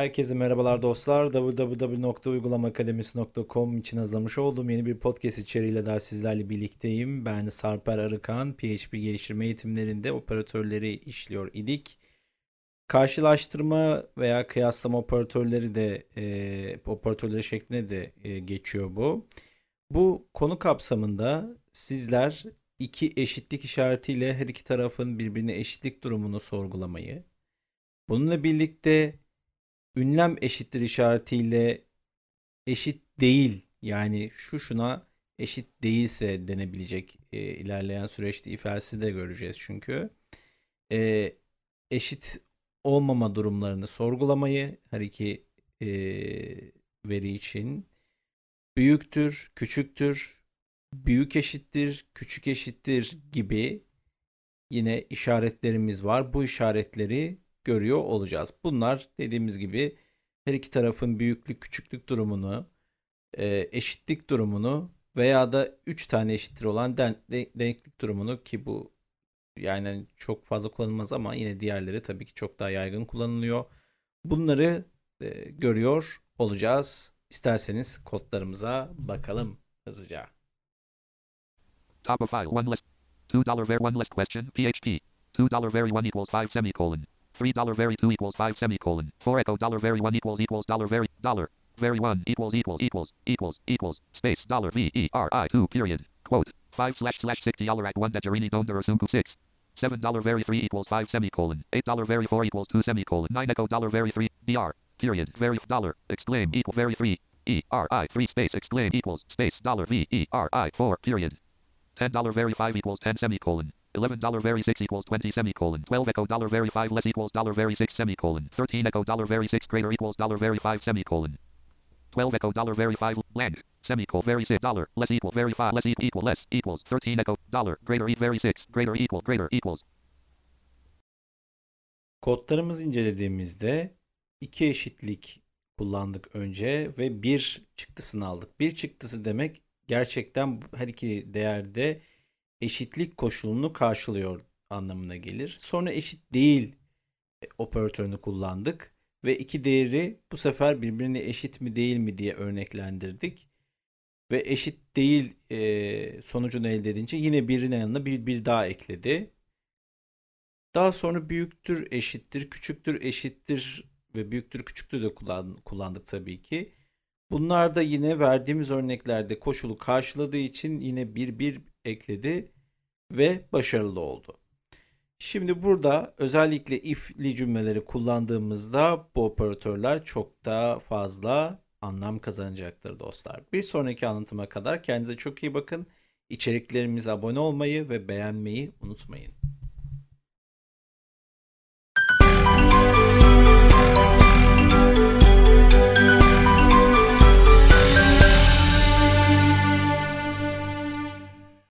Herkese merhabalar dostlar. www.uygulamaakademisi.com için hazırlamış olduğum yeni bir podcast içeriğiyle daha sizlerle birlikteyim. Ben Sarper Arıkan, PHP geliştirme eğitimlerinde operatörleri işliyor idik. Karşılaştırma veya kıyaslama operatörleri de e, operatörleri şeklinde de e, geçiyor bu. Bu konu kapsamında sizler iki eşitlik işaretiyle her iki tarafın birbirine eşitlik durumunu sorgulamayı, bununla birlikte ünlem eşittir işaretiyle eşit değil yani şu şuna eşit değilse denebilecek e, ilerleyen süreçte ifadesi de göreceğiz çünkü. E, eşit olmama durumlarını sorgulamayı her iki e, veri için büyüktür, küçüktür, büyük eşittir, küçük eşittir gibi yine işaretlerimiz var. Bu işaretleri görüyor olacağız. Bunlar dediğimiz gibi her iki tarafın büyüklük küçüklük durumunu, e, eşitlik durumunu veya da 3 tane eşittir olan den, denklik durumunu ki bu yani çok fazla kullanılmaz ama yine diğerleri tabii ki çok daha yaygın kullanılıyor. Bunları e, görüyor olacağız. İsterseniz kodlarımıza bakalım hızlıca. Top of file, one list. $2 var one list question, PHP. $2 vary one equals 5 semicolon. $3 vary 2 equals 5 semicolon. 4 echo dollar vary 1 equals equals dollar vary dollar. Vary 1 equals equals equals equals equals space dollar V E R I 2 period. Quote. 5 slash slash 60 dollar at 1 Dajarini Donder Asunku 6. Seven dollar vary three equals five semicolon. Eight dollar vary four equals two semicolon. Nine echo dollar vary three dr period vary dollar exclaim equal vary three e r i three space exclaim equals space dollar v e r i four period. Ten dollar vary five equals ten semicolon. Eleven dollar vary six equals twenty semicolon. Twelve echo dollar vary five less equals dollar vary six semicolon. Thirteen echo dollar vary six greater equals dollar vary five semicolon. 12 echo dollar vary 5 lang semicolon vary 6 dollar less equal vary 5 less equal, equal less equals 13 echo dollar greater e vary 6 greater equal greater equals Kodlarımızı incelediğimizde iki eşitlik kullandık önce ve bir çıktısını aldık. Bir çıktısı demek gerçekten her iki değerde eşitlik koşulunu karşılıyor anlamına gelir. Sonra eşit değil operatörünü kullandık ve iki değeri bu sefer birbirine eşit mi değil mi diye örneklendirdik. Ve eşit değil e, sonucunu elde edince yine birinin yanına bir, bir daha ekledi. Daha sonra büyüktür, eşittir, küçüktür, eşittir ve büyüktür, küçüktür de kullan, kullandık tabii ki. Bunlar da yine verdiğimiz örneklerde koşulu karşıladığı için yine bir bir ekledi ve başarılı oldu. Şimdi burada özellikle if'li cümleleri kullandığımızda bu operatörler çok daha fazla anlam kazanacaktır dostlar. Bir sonraki anlatıma kadar kendinize çok iyi bakın. İçeriklerimize abone olmayı ve beğenmeyi unutmayın.